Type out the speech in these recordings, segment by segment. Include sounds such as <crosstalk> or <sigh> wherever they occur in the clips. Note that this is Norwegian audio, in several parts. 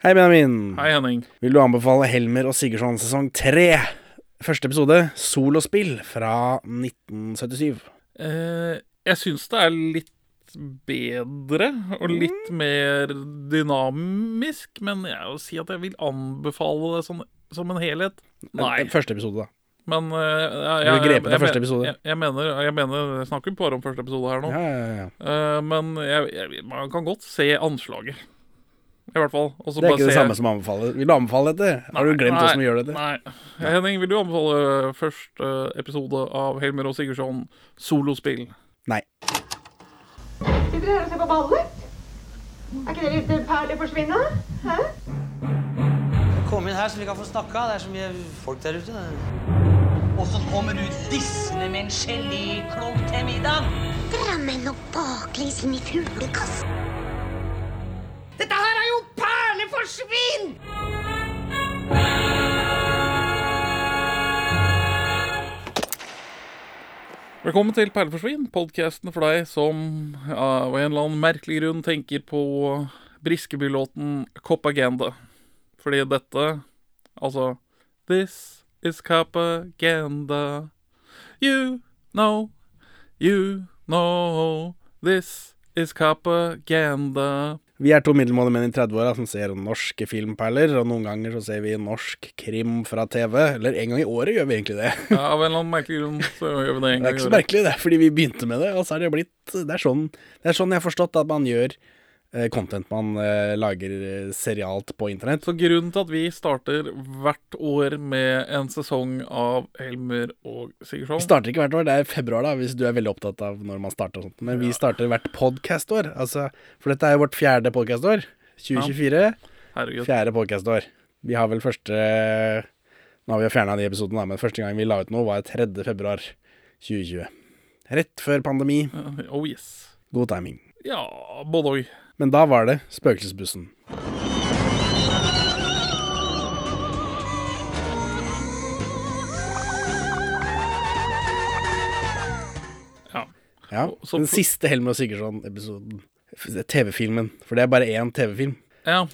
Hei, Benjamin. Hei, Henning. Vil du anbefale Helmer og Sigurdsson sesong tre? Første episode, solospill fra 1977. Eh, jeg syns det er litt bedre og litt mer dynamisk, men jeg vil si at jeg vil anbefale det som, som en helhet. Nei, Første episode, da. men uh, jeg, Du grep det jeg, første episode. Jeg, jeg, mener, jeg mener Jeg snakker bare om første episode her nå. Ja, ja, ja. Uh, men jeg, jeg, man kan godt se anslaget. I hvert fall. Også Det er bare ikke det se- samme som å anbefale. Vil du anbefale dette? Har du glemt Nei, hvordan vi gjør dette? Nei. Henning, vil du anbefale første episode av Helmer og Sigurdsson solospill? Nei. Sitter dere her og ser på ballet? Er ikke det litt perlig forsvinne? Hæ? Kom inn her så vi kan få snakka. Det er så mye folk der ute. Og så kommer du dissende med en geléklump til middag. Drammen og baklengs inn i fuglekassen. Dette her er jo perleforsvinn! Velkommen til Perleforsvinn, podkasten for deg som av en eller annen merkelig grunn tenker på Briskeby-låten Copaganda. Fordi dette Altså This is Copaganda. You know, you know This is Copaganda. Vi er to middelmådige menn i 30-åra som ser norske filmperler, og noen ganger så ser vi norsk krim fra TV. Eller en gang i året gjør vi egentlig det. Ja, av en eller annen merkelig grunn så gjør vi det en <laughs> gang i året. Det er ikke så merkelig, det, fordi vi begynte med det, og så er det blitt Det er sånn, det er sånn jeg har forstått at man gjør content man eh, lager eh, serialt på internett. Så grunnen til at vi starter hvert år med en sesong av Helmer og Sigurdsson Vi starter ikke hvert år, det er februar, da, hvis du er veldig opptatt av når man starter og sånt. Men vi starter hvert podkastår. Altså, for dette er jo vårt fjerde podkastår. 2024. Ja. Fjerde podkastår. Vi har vel første Nå har vi jo fjerna de episodene, men første gang vi la ut noe, var 3. februar 2020. Rett før pandemi. Oh yes. God timing. Ja, både òg. Men da var det Spøkelsesbussen. Ja. Ja, Så- Den siste Helmer og Sigurdsson-episoden. TV-filmen. For det er bare én TV-film. ja.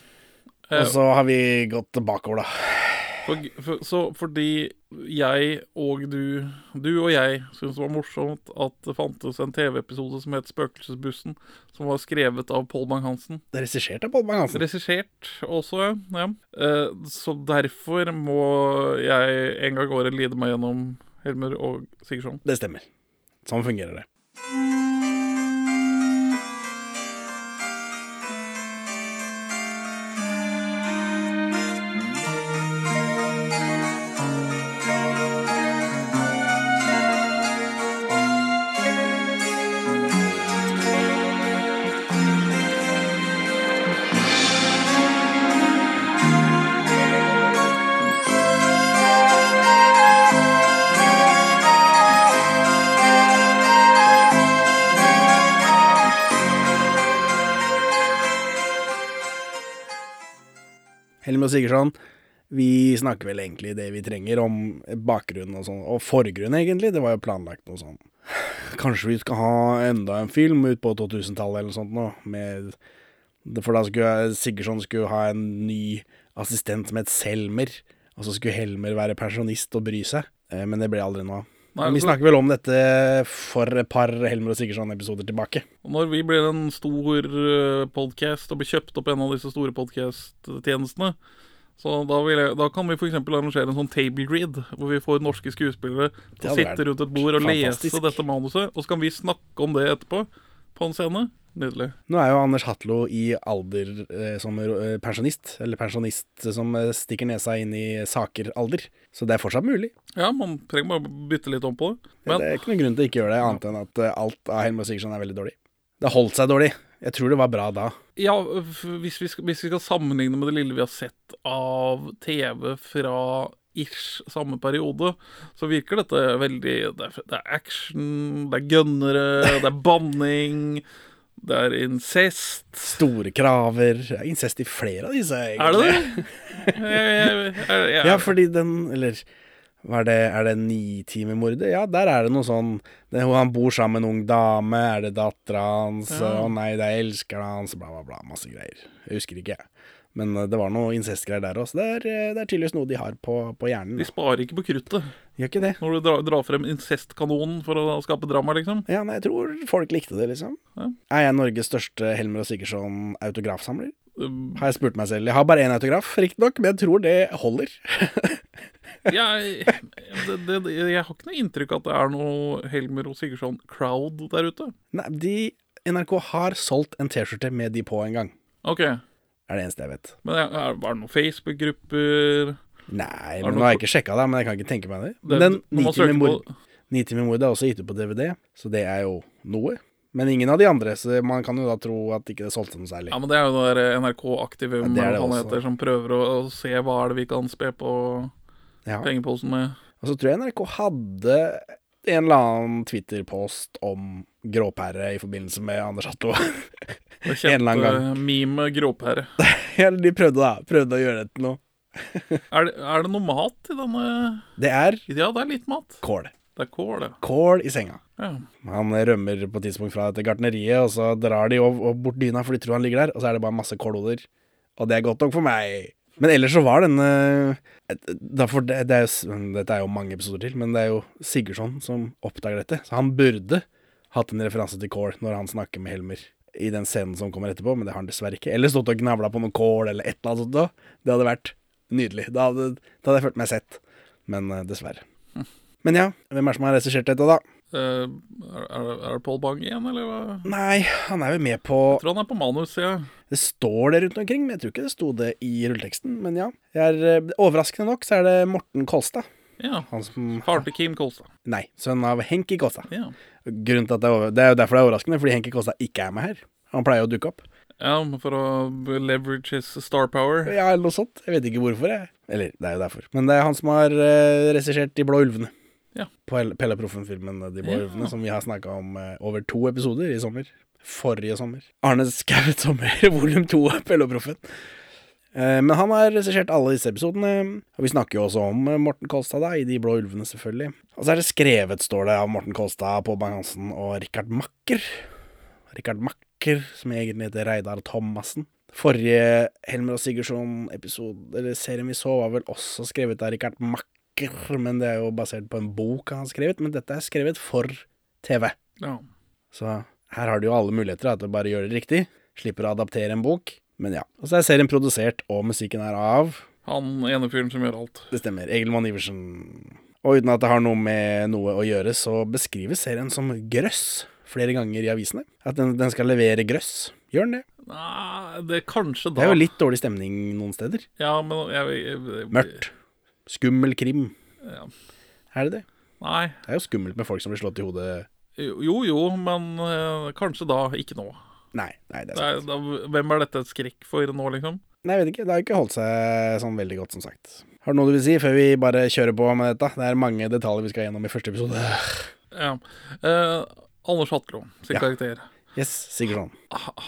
Og så har vi gått bakover, da. For, for, så fordi jeg og du Du og jeg syntes det var morsomt at det fantes en TV-episode som het Spøkelsesbussen, som var skrevet av Pål Bang-Hansen. Det er regissert av Pål Bang-Hansen. Regissert også, ja. Eh, så derfor må jeg en gang i året lide meg gjennom Helmer og Sigurdsson. Det stemmer. Sånn fungerer det. Helmer sånn vi snakker vel egentlig det vi trenger om bakgrunnen og sånn, og forgrunnen egentlig. Det var jo planlagt noe sånn Kanskje vi skal ha enda en film ut på 2000-tallet eller noe sånt nå, med For da skulle Sigurdsson skulle ha en ny assistent som het Selmer, og så skulle Helmer være pensjonist og bry seg. Eh, Men det ble aldri noe av. Nei, vi snakker vel om dette for et par Helmer og Sigurdsson-episoder tilbake. Og når vi blir en stor podkast og blir kjøpt opp en av disse store podcast-tjenestene, så da, jeg, da kan vi f.eks. arrangere en sånn table read, hvor vi får norske skuespillere til å sitte rundt et bord og fantastisk. lese dette manuset, og så kan vi snakke om det etterpå på en scene. Nydelig. Nå er jo Anders Hatlo i alder eh, som eh, pensjonist, eller pensjonist som eh, stikker nesa inn i saker-alder. Så det er fortsatt mulig. Ja, man trenger bare bytte litt om på det. Men det er ikke noen grunn til å ikke gjøre det, annet enn at eh, alt av Helmer Sigurdsson er veldig dårlig. Det holdt seg dårlig. Jeg tror det var bra da. ja, hvis vi, skal, hvis vi skal sammenligne med det lille vi har sett av TV fra ish samme periode, så virker dette veldig Det er, det er action, det er gønnere, <laughs> det er banning, det er incest. Store kraver. Det er incest i flere av disse, egentlig. Er det det? <laughs> Jeg, jeg, jeg, jeg, Ja, fordi den Eller er det, er det Nitimermordet? Ja, der er det noe sånn det, Han bor sammen med en ung dame. Er det dattera hans? Å nei, det er elskeren hans. Bla, bla, bla. Masse greier. Jeg husker ikke, jeg. Men eh, det var noe incestgreier der òg, så det er, eh, det er tydeligvis noe de har på, på hjernen. De sparer ikke på kruttet Gjør ikke det? når du drar, drar frem incestkanonen for å skape drama, liksom. Ja, nei, jeg tror folk likte det, liksom. Ja. Er jeg Norges største Helmer og Sigurdsson-autografsamler? Um, Har jeg spurt meg selv. Jeg har bare én autograf, riktignok, men jeg tror det holder. <laughs> jeg, det, det, jeg har ikke noe inntrykk at det er noe Helmer og Sigurdsson-crowd der ute. Nei, de NRK har solgt en T-skjorte med de på en gang. Ok, Er det eneste jeg vet. men er, er, var det noen Facebook-grupper Nei, men nå har jeg ikke sjekka det, men jeg kan ikke tenke meg det. Det- Men den Ni timer mord, er også gitt ut på DVD, så det er jo noe. Men ingen av de andre, så man kan jo da tro at ikke det solgte noe særlig. Ja, men det er jo det der NRK-aktivum Ja, det det han heter, som prøver å, å se hva er det vi kan spe på Ja. pengeposen med. Og så tror jeg NRK hadde en eller annen Twitter-post om gråpære i forbindelse med Anders Hatlo. <laughs> En eller annen gang. meme gråpære. <laughs> De prøvde da, prøvde å gjøre det til noe. <laughs> Er det, er det noe mat i denne Det er Ja, det er litt mat. kål. Det er kål, ja. Kål i senga. Ja. Han rømmer på et tidspunkt fra dette gartneriet, og så drar de over, opp bort dyna, for de tror han ligger der, og så er det bare masse kålhoder. Og det er godt nok for meg. Men ellers så var denne derfor, det, det er jo, Dette er jo mange episoder til, men det er jo Sigurdsson som oppdager dette. Så han burde hatt en referanse til kål når han snakker med Helmer i den scenen som kommer etterpå, men det har han dessverre ikke. Eller stått og gnavla på noe kål eller et eller annet sånt. da. Det hadde vært nydelig. Da hadde, da hadde jeg følt meg sett. Men eh, dessverre. Men ja, hvem er det som har regissert dette, da? Eh, er, er, det- Paul Bang igjen, eller hva? Nei, han er jo med på Jeg tror han er på manus, ja. Det står det rundt omkring, men jeg tror ikke det sto det i rulleteksten. Men ja. Jeg er, eh, overraskende nok så er det Morten Kolstad. ja. far som til Kim Kolstad. Nei, sønn av Henki Kolstad. Ja. Grunnen til at det er, det er jo derfor det er overraskende, fordi Henki Kolstad ikke er med her. Han pleier å dukke opp. ja, for å leverage his star power. Ja, eller noe sånt. Jeg vet ikke hvorfor, jeg. Eller, det er jo derfor. Men det er han som har uh, regissert De blå ulvene. Ja. På Pelle Proffen-filmen De blå Ja. ulvene, som vi har snakka om eh, over to episoder i sommer. Forrige sommer. Arne Skaut sommer, <laughs> volum to av Pelle og Proffen. Eh, Men han har regissert alle disse episodene, og vi snakker jo også om eh, Morten Kolstad da, i De blå ulvene, selvfølgelig. Og så er det skrevet, står det, av Morten Kolstad, Pål Bang-Hansen og Rikard Makker. Rikard Makker, som egentlig heter Reidar Thomassen. Forrige Helmer og Sigurdsson-episode, eller serien vi så, var vel også skrevet av Rikard Makker, men det er jo basert på en bok han har skrevet, men dette er skrevet for TV. Ja. Så her har du jo alle muligheter da, til å bare gjøre det riktig. Slipper å adaptere en bok. Men ja. Og så er serien produsert, og musikken er av Han ene fyren som gjør alt. Det stemmer. Egil Mann Iversen. Og uten at det har noe med noe å gjøre, så beskrives serien som grøss flere ganger i avisene. At den, den skal levere grøss. Gjør den det? Nei, det er kanskje da Det er jo litt dårlig stemning noen steder. Ja, men jeg, jeg, jeg Mørkt. Skummel krim. Ja. Er det det? Nei. Det er jo skummelt med folk som blir slått i hodet. Jo, jo, men øh, kanskje da ikke nå. Nei, nei, det er Det er, da, hvem er dette et skrekk for nå, liksom? Nei, jeg vet ikke. Det har ikke holdt seg sånn veldig godt, som sagt. Har du noe du vil si før vi bare kjører på med dette? Det er mange detaljer vi skal gjennom i første episode. Ja. Eh, Anders Hatlo, sin Ja. karakter. Yes, Sigurdsson.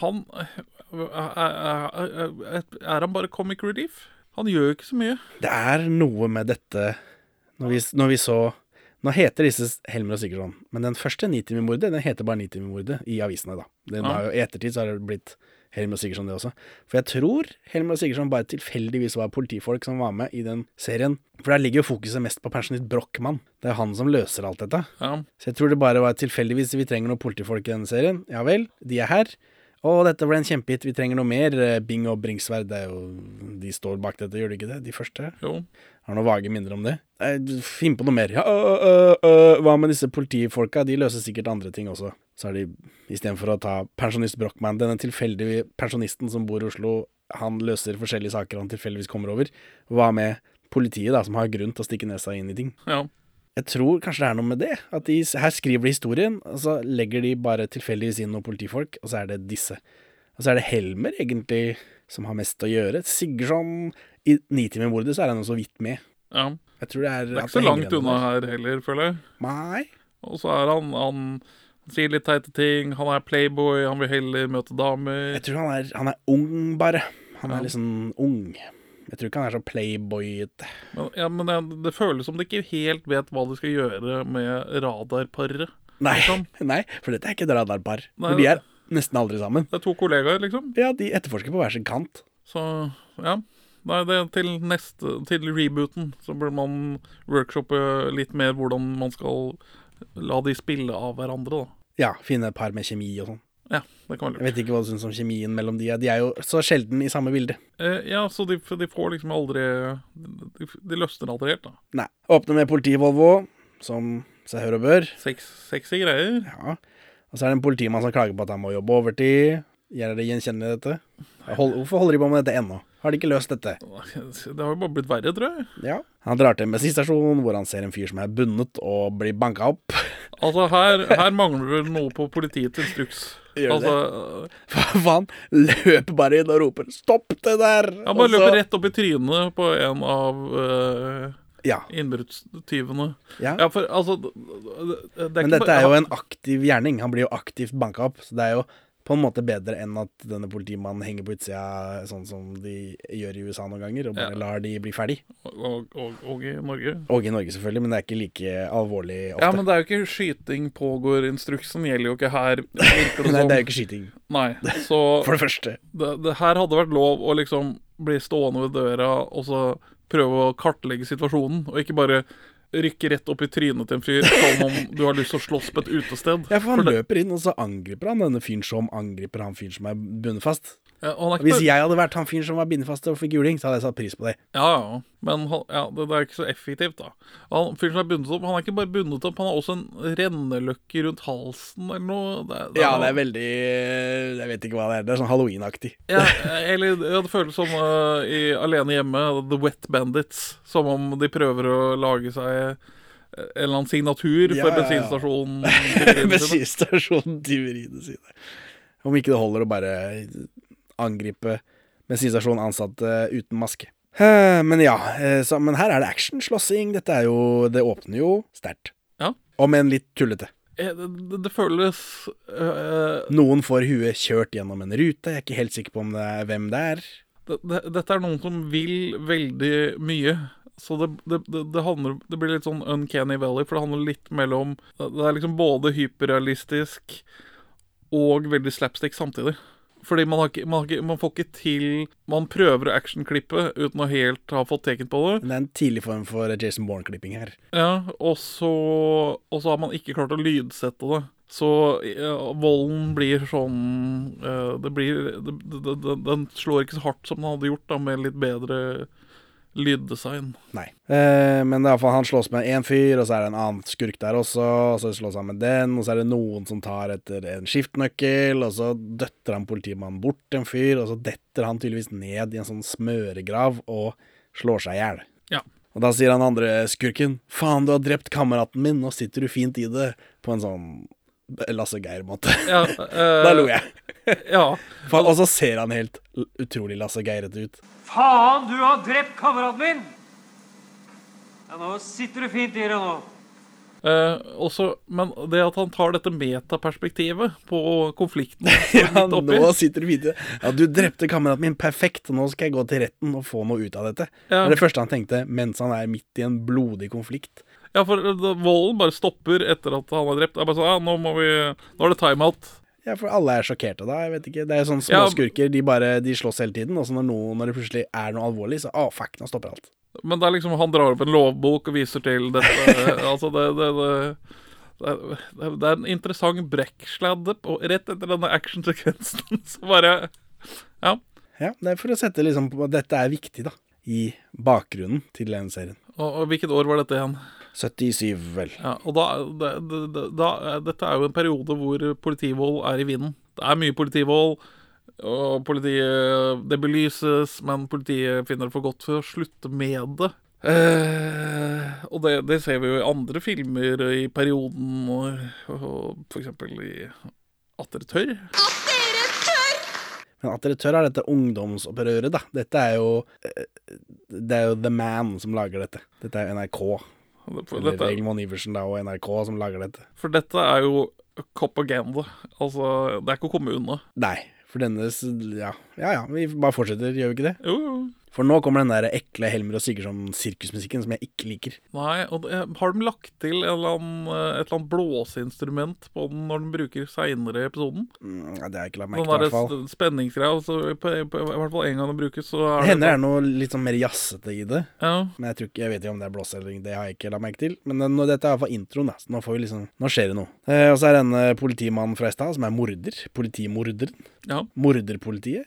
Han er, er, er, er han bare comic relief? Han gjør jo ikke så mye. Det er noe med dette Når vi, når vi så Nå heter disse Helmer og Sigurdsson, men den første Nitimer-mordet Den heter bare Nitimer-mordet i avisene, da. Den Ja. har jo, I ettertid så har det blitt Helmer og Sigurdsson, det også. For jeg tror Helmer og Sigurdsson bare tilfeldigvis var politifolk som var med i den serien. For der ligger jo fokuset mest på pensjonist Brochmann. Det er han som løser alt dette. Ja. Så jeg tror det bare var tilfeldigvis vi trenger noen politifolk i denne serien. Ja vel, de er her. Å, dette ble en kjempehit, vi trenger noe mer. Eh, Bing og Bringsværd, det er jo De står bak dette, gjør de ikke det? De første? Jo. Har noen vage minner om det. Finn på noe mer. Ja, øh, øh, øh, hva med disse politifolka? De løser sikkert andre ting også. Så har de, istedenfor å ta pensjonist Brochmann, denne tilfeldige pensjonisten som bor i Oslo, han løser forskjellige saker han tilfeldigvis kommer over. Hva med politiet, da, som har grunn til å stikke nesa inn i ting? Ja. Jeg tror kanskje det er noe med det. At de, her skriver de historien, og så legger de bare tilfeldigvis inn noen politifolk, og så er det disse. Og så er det Helmer, egentlig, som har mest å gjøre. Sigurdsson I Nitimen-mordet så er han jo så vidt med. ja. Jeg tror det er Det er ikke så langt unna her heller, føler jeg. Nei. Og så er han Han sier litt teite ting. Han er playboy, han vil heller møte damer. Jeg tror han er, han er ung, bare. Han Ja. er liksom ung. Jeg tror ikke han er så playboyete. Ja, men det, det føles som de ikke helt vet hva de skal gjøre med radarparet. Nei, Liksom. <laughs> nei, for dette er ikke et radarpar. Nei, de er nesten aldri sammen. Det er to kollegaer, liksom. Ja, de etterforsker på hver sin kant. Så ja. Nei, det til neste Til rebooten så bør man workshoppe litt mer hvordan man skal la de spille av hverandre, da. Ja, finne et par med kjemi og sånn. Ja, det kan være Jeg vet ikke hva du syns om kjemien mellom de. De er jo så sjelden i samme bilde. Eh, ja, så de, de får liksom aldri De, de løsner aldri helt, da. Nei. Åpne med politi-Volvo, som seg hør og bør. Sex, sexy greier. Ja. Og så er det en politimann som klager på at han må jobbe overtid. Gjør dere gjenkjennelig dette? Hold, hvorfor holder de på med dette ennå? Har de ikke løst dette? Det har jo bare blitt verre, tror jeg. Ja. Han drar til en bensinstasjon hvor han ser en fyr som er bundet og blir banka opp. <laughs> Altså, her, her mangler vel noe på politiets instruks. Gjør det altså, <laughs> Hva faen? Løper bare inn og roper 'stopp det der'! Han bare så- løper rett opp i trynet på en av uh, Ja. innbruddstyvene. ja. Ja, for altså det, det Men dette bare- er jo en aktiv gjerning. Han blir jo aktivt banka opp. Så det er jo på en måte bedre enn at denne politimannen henger på utsida, sånn som de gjør i USA noen ganger, og bare Ja. lar de bli ferdig. og, og, og i Norge. Og i Norge, selvfølgelig, men det er ikke like alvorlig ofte. Ja, men det er jo ikke skyting pågår. Instruksen gjelder jo ikke her. det <laughs> Nei, det er jo ikke skyting, Nei, så <laughs> for det første. det, det her hadde vært lov å liksom bli stående ved døra og så prøve å kartlegge situasjonen, og ikke bare rykke rett opp i trynet til en fyr som om du har lyst til å slåss på et utested. Ja, for han for løper inn, og så angriper han denne fyren som angriper han fyren som er bundet fast. Er ikke Hvis jeg hadde vært han fyren som var bindefast og fikk juling, så hadde jeg satt pris på det. Ja, ja. Men han, ja, det, det er ikke så effektivt, da. Han fyren som er bundet opp, han er ikke bare bundet opp, han har også en renneløkke rundt halsen eller noe. Det, Ja, det er veldig Jeg vet ikke hva det er. Det er sånn halloween-aktig. ja, Eller ja, det føles som uh, i Alene hjemme, The Wet Bandits. Som om de prøver å lage seg en eller annen signatur Ja, for bensinstasjonen. <laughs> Bensinstasjonen tyveriene sine. Om ikke det holder å bare angripe bensinstasjonen ansatte uten maske. Men ja, eh, så, men her er det action, slåssing. Dette er jo Det åpner jo sterkt. Ja. Om enn litt tullete. Eh, Det, det, det føles øh... Noen får huet kjørt gjennom en rute. Jeg er ikke helt sikker på det er hvem det er. det, det, Dette er noen som vil veldig mye. Så det, det, det, handler Det blir litt sånn Uncanny Valley, for det handler litt mellom det er liksom både hyperrealistisk og veldig slapstick samtidig. Fordi man, har ikke, man, har ikke, man får ikke til Man prøver å actionklippe uten å helt ha fått teken på det. Det er en tidlig form for Jason Bourne-klipping her. Ja, og så, og så har man ikke klart å lydsette det. Så ja, volden blir sånn uh, Det blir det, det, det, Den slår ikke så hardt som den hadde gjort da med litt bedre lyddesign. Nei. Eh, men det er i hvert fall han slåss med én fyr, og så er det en annen skurk der også. Og så slåss han med den, og så er det noen som tar etter en skiftnøkkel, og så døtter han politimannen bort en fyr, og så detter han tydeligvis ned i en sånn smøregrav og slår seg i hjel. Ja. Og da sier han andre skurken 'Faen, du har drept kameraten min, nå sitter du fint i det', på en sånn Lasse Geir-måte. Ja, uh, <laughs> da lo jeg. Ja. <laughs> For, og så ser han helt utrolig Lasse Geirete ut. Faen, du har drept kameraten min! Ja, nå sitter du fint i det nå. Uh, også, men det at han tar dette metaperspektivet på konflikten <laughs> Ja, oppi nå sitter du videre. Ja, du drepte kameraten min, perfekt. Nå skal jeg gå til retten og få noe ut av dette. Ja. Det er det første han tenkte mens han er midt i en blodig konflikt. Ja, for eh, volden bare stopper etter at han er drept. Det er bare sånn, ja, nå må vi Nå er det timeout. Ja, for alle er sjokkerte da. Jeg vet ikke. Det er jo sånn Ja. De bare de slåss hele tiden. Og så når, noe, når det plutselig er noe alvorlig, så ah, fuck, nå stopper alt. Men det er liksom han drar opp en lovbok og viser til dette. <laughs> altså, det, det, det, det, er, det er en interessant brekksladd på- rett etter denne actionsekvensen. <laughs> Så bare Ja. Ja, det er for å sette liksom på dette er viktig, da. I bakgrunnen til den serien. Og, og hvilket år var dette igjen? 77, vel. Ja, og da, da, det, det, da Dette er jo en periode hvor politivold er i vinden. Det er mye politivold, og politiet Det belyses, men politiet finner det for godt for å slutte med det. Eh, og det, det ser vi jo i andre filmer i perioden, og, og for eksempel i At dere tør. Men at dere tør er dette ungdomsopprøret, da. Dette er jo eh, Det er jo The Man som lager dette. Dette er NRK. Eller dette, Egil Iversen da, og NRK som lager dette. for dette er jo propaganda. Altså, det er ikke kommune. Nei, for dennes Ja, ja, ja vi bare fortsetter, gjør vi ikke det? Jo, jo. For nå kommer den der ekle Helmer og Sigurdsson-sirkusmusikken som jeg ikke liker. Nei, og har de lagt til en eller annen, eh, et eller annet blåseinstrument på den når den bruker seinere i episoden? Mm, ja, det har jeg ikke lagt merke til, i hvert fall. spenningsgreia. Altså, I hvert fall en gang den brukes, så Det er hender det er noe litt sånn mer jazzete i det. Ja, Men jeg tror ikke, jeg vet ikke om det er blås eller det har jeg ikke lagt merke til. Men den, dette er iallfall introen, da. Så nå får vi liksom Nå skjer det noe. Eh, og så er denne politimannen fra i stad, som er morder. Politimorderen. ja. Morderpolitiet.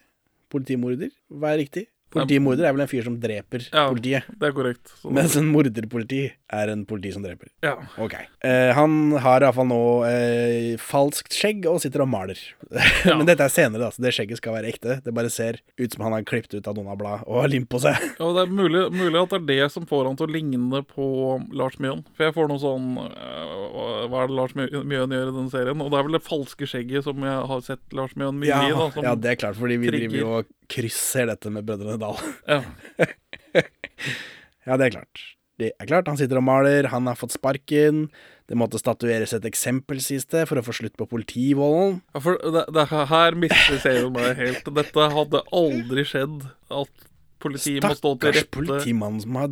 Politimorder. Hva er riktig? Politimorder er vel en fyr som dreper Ja. politiet. Det er korrekt. Så, Mens en morderpoliti er en politi som dreper. ja. Ok. Eh, han har iallfall nå eh, falskt skjegg og sitter og maler. <laughs> Ja. Men dette er senere, da, så det skjegget skal være ekte. Det bare ser ut som han har klippet ut av noen av blad og har lim på seg. Ja, det er mulig, mulig at det er det som får han til å ligne på Lars Mjøen. For jeg får noe sånn øh, Hva er det Lars Mjø- Mjøen gjør i den serien? Og det er vel det falske skjegget som jeg har sett Lars Mjøen mye Ja, i. da som, ja, det er klart, fordi vi trigger. driver jo og krysser dette med Brødrene Dal. ja. <laughs> Ja, det er klart. Det er klart, Han sitter og maler, han har fått sparken. Det måtte statueres et eksempel, sies det, for å få slutt på politivolden. Ja, for det, det her mister serien meg helt. Dette hadde aldri skjedd. At politiet må stå til Stakkars rette. politimann som har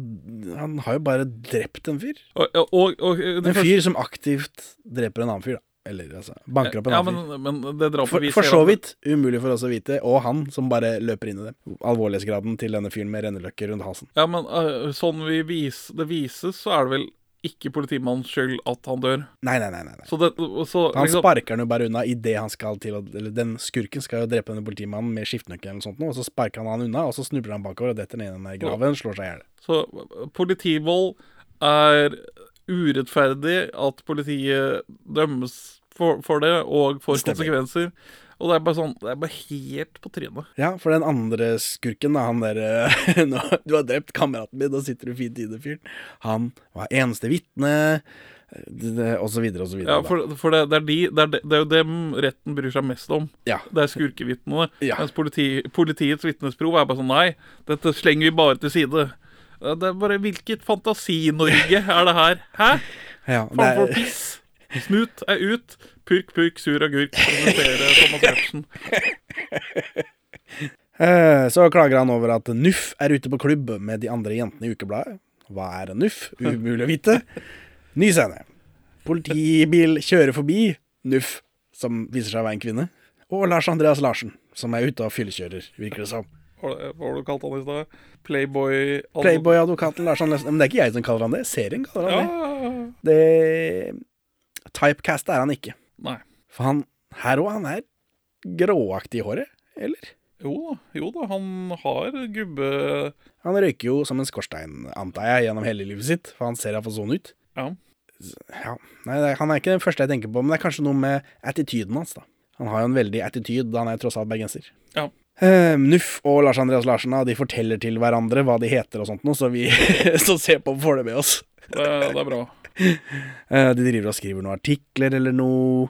Han har jo bare drept en fyr. Og, og, og En fyr som aktivt dreper en annen fyr, da. Eller altså banker opp en ja, annen men, fyr. men det For, for så vidt umulig for oss å vite, og han som bare løper inn i det. Alvorlighetsgraden til denne fyren med renneløkker rundt halsen. Ja, men uh, sånn vi vis, det vises, så er det vel ikke politimannens skyld at han dør. Nei, nei, nei. nei. Så det, så, Han liksom, sparker han jo bare unna idet han skal til å Eller den skurken skal jo drepe denne politimannen med skiftenøkkelen eller sånt, noe, og så sparker han han unna, og så snubler han bakover og detter ned i den graven, slår seg i hjel. så øh, politivold er urettferdig at politiet dømmes for, for det og får Stemmer. konsekvenser. Og det er bare sånn Det er bare helt på trynet. Ja, for den andre skurken, da, han derre <laughs> Du har drept kameraten min, og sitter du fint i det, fyren. Han var eneste vitne, og så videre og så videre. Ja, for, for det, det, er de, det, er de, det er jo dem retten bryr seg mest om. ja. Det er skurkevitnene. Ja. Mens politi, politiets vitnesprov er bare sånn Nei, dette slenger vi bare til side. Det er bare Hvilket Fantasi-Norge er det her? Hæ? ja det Faen for piss. Snut er ut. Purk, purk, sur agurk. Presentere Thomas Giertsen. <laughs> Eh, så klager han over at NUF er ute på klubb med de andre jentene i ukebladet. Hva er NUF? Umulig å vite. Ny scene. Politibil kjører forbi NUF, som viser seg å være en kvinne, og Lars Andreas Larsen, som er ute og fyllekjører, virker det som. Hva var det du kalte han i stad? Playboy Playboy-advokaten Lars Andreas Men det er ikke jeg som kaller han det, serien kaller han Ja. det. det Typecast er han ikke. Nei. For han her òg, han er gråaktig i håret, eller? Jo da, jo da, han har gubbe... Han røyker jo som en skorstein, antar jeg, gjennom hele livet sitt, for han ser iallfall sånn ut. Ja. Ja, nei, Han er ikke den første jeg tenker på, men det er kanskje noe med attityden hans. da Han har jo en veldig attityd, han er jo tross alt bergenser. Ja. Eh, Nuff og Lars Andreas Larsen de forteller til hverandre hva de heter og sånt noe, så vi <laughs> som ser på, får det med oss. Det, det er bra. <laughs> Eh, de driver og skriver noen artikler eller noe,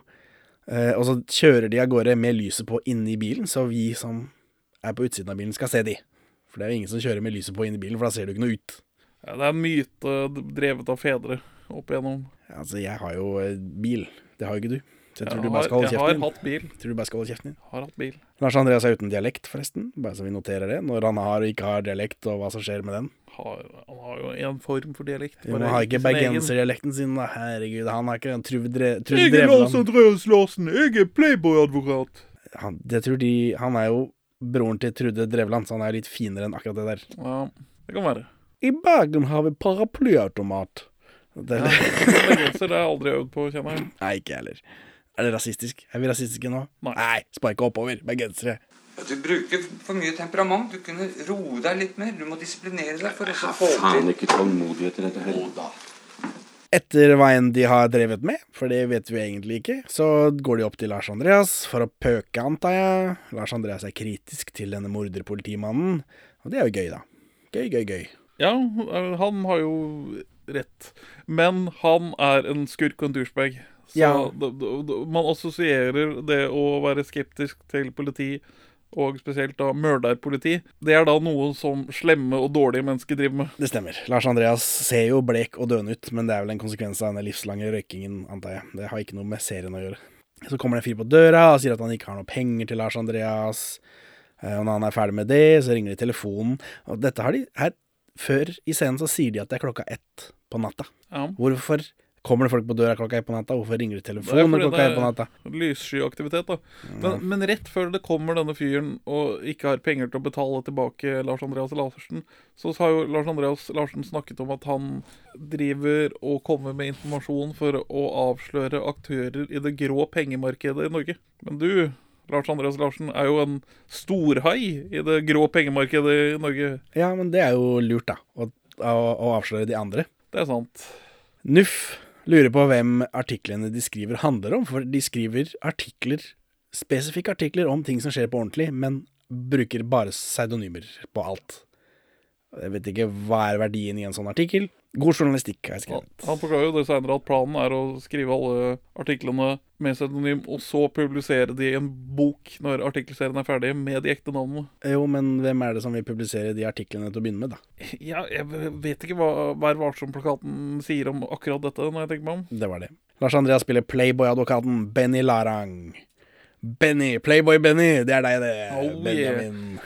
eh, og så kjører de av gårde med lyset på inni bilen, så vi som er på utsiden av bilen, skal se de. For det er jo ingen som kjører med lyset på inni bilen, for da ser du ikke noe ut. Ja, det er en myte drevet av fedre opp igjennom. Altså, jeg har jo eh, bil. Det har jo ikke du. Så jeg tror Jeg du bare skal holde har, jeg har hatt bil. Tror du bare skal holde kjeften din. Har hatt bil. Lars Andreas er uten dialekt, forresten. Bare så vi noterer det. Når han har og ikke har dialekt, og hva som skjer med den. Har, han har jo en form for dialekt. Jo, Han har ikke bergenserdialekten sin, da. Herregud. Han har ikke en Truve Dre Jeg er Lars Andreas Larsen, jeg er Playboy-advokat. Han, det tror de Han er jo broren til Trude Drevland, så han er litt finere enn akkurat det der. Ja, det kan være. I Bergen har vi paraplyautomat. Det, Ja, Bergenser det har jeg aldri øvd på, kjenner jeg. Nei, ikke jeg heller. Er det rasistisk? Er vi rasistiske nå? Nei. sparke oppover. Bergensere. Du bruker for mye temperament. Du kunne roe deg litt mer. Du må disiplinere deg for å få Faen ikke tålmodighet til dette her. Oh, da. Etter hva enn de har drevet med, for det vet vi egentlig ikke, så går de opp til Lars Andreas for å pøke, antar jeg. Lars Andreas er kritisk til denne morderpolitimannen, og det er jo gøy, da. Gøy, gøy, gøy. Ja, han har jo rett. Men han er en skurk og en douchebag. Så Ja. man assosierer det å være skeptisk til politi, og spesielt da mørderpoliti, det er da noe som slemme og dårlige mennesker driver med. Det stemmer. Lars Andreas ser jo blek og døende ut, men det er vel en konsekvens av denne livslange røykingen, antar jeg. Det har ikke noe med serien å gjøre. Så kommer det en fyr på døra og sier at han ikke har noe penger til Lars Andreas. Eh, Og når han er ferdig med det, så ringer de telefonen. Og dette har de her Før i scenen så sier de at det er klokka ett på natta. Ja. Hvorfor kommer det folk på døra klokka ett på natta? Hvorfor ringer du telefonen klokka ett på natta? Lysskyaktivitet, da. Men, men rett før det kommer denne fyren og ikke har penger til å betale tilbake Lars Andreas Larsen, så har jo Lars Andreas Larsen snakket om at han driver og kommer med informasjon for å avsløre aktører i det grå pengemarkedet i Norge. Men du, Lars Andreas Larsen, er jo en storhai i det grå pengemarkedet i Norge. Ja, men det er jo lurt, da. Å, å, å avsløre de andre. Det er sant. NUF lurer på hvem artiklene de skriver handler om, for de skriver artikler, spesifikke artikler om ting som skjer på ordentlig, men bruker bare pseudonymer på alt. Jeg vet ikke hva er verdien i en sånn artikkel. God journalistikk, har jeg skrevet. han forklarer jo det senere at planen er å skrive alle artiklene med pseudonym, og så publisere de i en bok når artikkelserien er ferdig, med de ekte navnene. Jo, men hvem er det som vil publisere de artiklene til å begynne med, da? Ja, jeg vet ikke hva Vær varsom-plakaten sier om akkurat dette, når jeg tenker meg om. Det var det. Lars Andreas spiller Playboy-advokaten Benny Larang. Benny, Playboy-Benny, det er deg, det. Oh, Benjamin.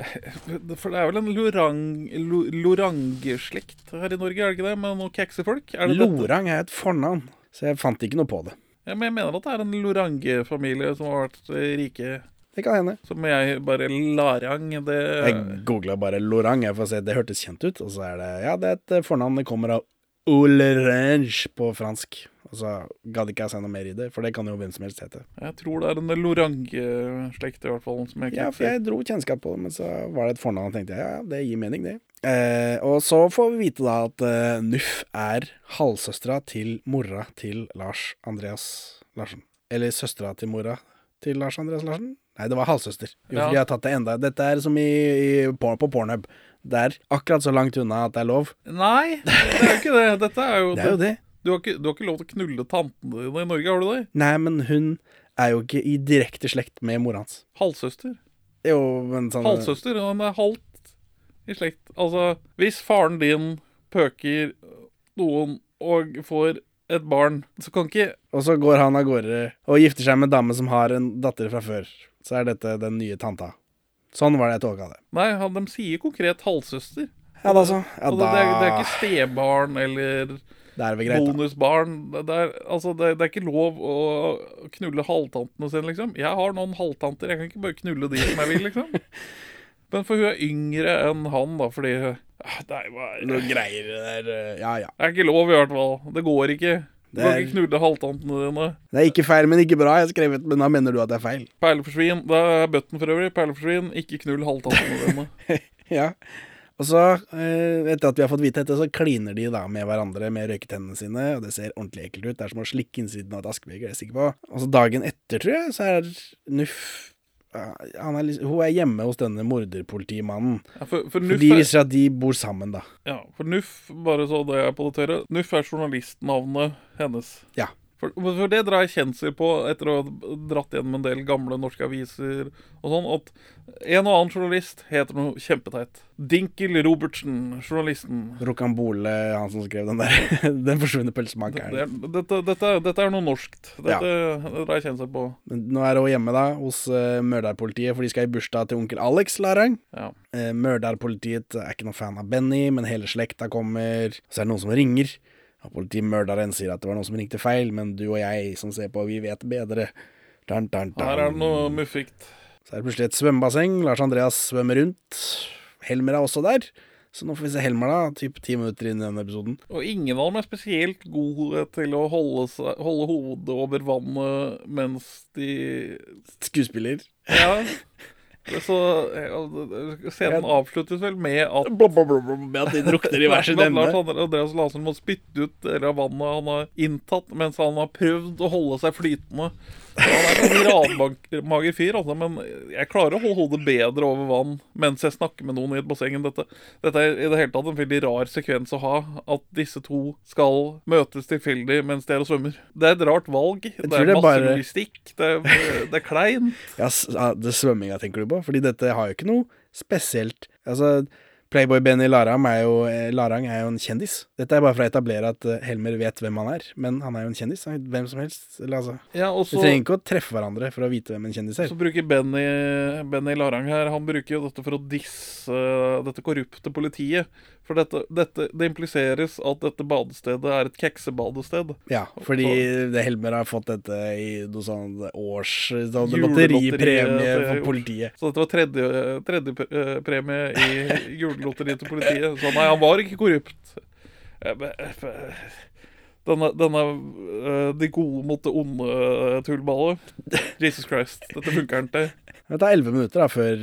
<laughs> For det er vel en lorang, lo, lorangeslekt her i Norge, er det ikke det? Med noen keksefolk? Er det? Lorang er et fornavn, så jeg fant ikke noe på det. Ja, men jeg mener at det er en lorange-familie som har vært rike. Det kan hende. Som jeg bare Larang, det Jeg googla bare Lorang jeg får se, det hørtes kjent ut. Og så er det Ja, det er et fornavn. Det kommer av Olerange på fransk. Og så gadd ikke jeg se noe mer i det, for det kan jo hvem som helst hete. Jeg tror det er en lorange-slekt, i hvert fall. Som jeg Ja, for jeg dro kjennskap på det, men så var det et fornavn, og tenkte jeg ja, det gir mening, det. Eh, og så får vi vite da at eh, Nuff er halvsøstera til mora til Lars Andreas Larsen. Eller søstera til mora til Lars Andreas Larsen? Nei, det var halvsøster. Jo, Ja. de har tatt det enda Dette er som i, i, på, på Pornhub. Det er akkurat så langt unna at det er lov. Nei, det er jo ikke det. Dette er jo Det er jo det. Du har, ikke, du har ikke lov til å knulle tantene dine i Norge, har du det? Nei, men hun er jo ikke i direkte slekt med mora hans. Halvsøster. Jo, men sånn Halvsøster, han er halvt i slekt. Altså, hvis faren din pøker noen og får et barn, så kan ikke Og så går han av gårde og gifter seg med en dame som har en datter fra før. Så er dette den nye tanta. Sånn var det jeg tolka det. Nei, han, de sier konkret halvsøster. Ja da, så. Ja, da... det, det, er, det er ikke stebarn eller Det er vel greit, bonusbarn. Det, er, altså, det, det er ikke lov å knulle halvtantene sine, liksom. Jeg har noen halvtanter, jeg kan ikke bare knulle de som jeg vil, liksom. <laughs> Men for hun er yngre enn han, da, fordi ah, Det er bare Noe greier der eh, Ja ja. Det er ikke lov, i hvert fall. Det går ikke. Du kan ikke knulle halvtantene dine. Det er ikke feil, men ikke bra. Jeg har skrevet, men da mener du at det er feil. Perleforsvin. Det er bøtten for øvrig. Perleforsvin. Ikke knull halvtantene dine. <laughs> Ja. Og så, eh, etter at vi har fått vite dette, så kliner de da med hverandre med røyketennene sine, og det ser ordentlig ekkelt ut. Det er som å slikke innsiden av et askebeger, det er jeg sikker på. Og så dagen etter, tror jeg, så er Nuff han er, liksom- Hun er hjemme hos denne morderpolitimannen. Ja, for, for For de viser viser at de bor sammen, da. ja, for Nuff, bare så det er på det tørre Nuff er journalistnavnet hennes. Ja. For, for det drar jeg kjensel på etter å ha dratt gjennom en del gamle norske aviser og sånn, at en og annen journalist heter noe kjempeteit. Dinkel Robertsen, journalisten. Rocambole, han som skrev den der. <laughs> den forsvunne pølsemakeren. Dette, dette, dette, dette er noe norskt. Dette drar jeg kjensel på. Men nå er hun hjemme da, hos uh, Mørdarpolitiet, for de skal i bursdag til onkel Alex Larang. Ja. Uh, Mørdarpolitiet er ikke noen fan av Benny, men hele slekta kommer. Så er det noen som ringer. Og politimørderen sier at det var noen som ringte feil, men du og jeg som ser på, vi vet bedre. Dun, dun, dun. Her er det noe muffikt. Så er det plutselig et svømmebasseng. Lars Andreas svømmer rundt. Helmer er også der. Så nå får vi se Helmer, da, typ ti minutter inn i denne episoden. Og ingen av dem er spesielt gode til å holde, seg, holde hodet over vannet mens de Skuespiller. Ja. <laughs> Så Scenen avsluttes vel med at Med at de drukner i hver sin <laughs> ende. Andreas Larsen må spytte ut deler vannet han har inntatt, mens han har prøvd å holde seg flytende. Han er en radmager fyr, altså, men jeg klarer å holde hodet bedre over vann mens jeg snakker med noen i et basseng enn dette. Dette er i det hele tatt en veldig rar sekvens å ha, at disse to skal møtes tilfeldig mens de er og svømmer. Det er et rart valg. Det er det er masse bare-. Det er, det er kleint. <laughs> Ja, det svømminga tenker du på? Fordi dette har jo ikke noe spesielt Altså, Playboy Benny Larang er, jo, eh, Larang er jo en kjendis. Dette er bare for å etablere at eh, Helmer vet hvem han er, men han er jo en kjendis. Hvem som helst. Eller, altså. Ja, også, Vi trenger ikke å treffe hverandre for å vite hvem en kjendis er. så bruker Benny, Benny Larang her Han bruker jo dette for å disse dette korrupte politiet. For dette, dette, det impliseres at dette badestedet er et keksebadested. Ja, fordi det Helmer har fått dette i noe sånn års sånn lotteripremie for politiet. Så dette var tredje, tredje eh, premie i julelotteriet til politiet. Så nei, han var ikke korrupt. Eh, Denne, denne eh, de gode mot det onde eh, tullballet. Jesus Christ, dette funker ikke. Det tar elleve minutter da før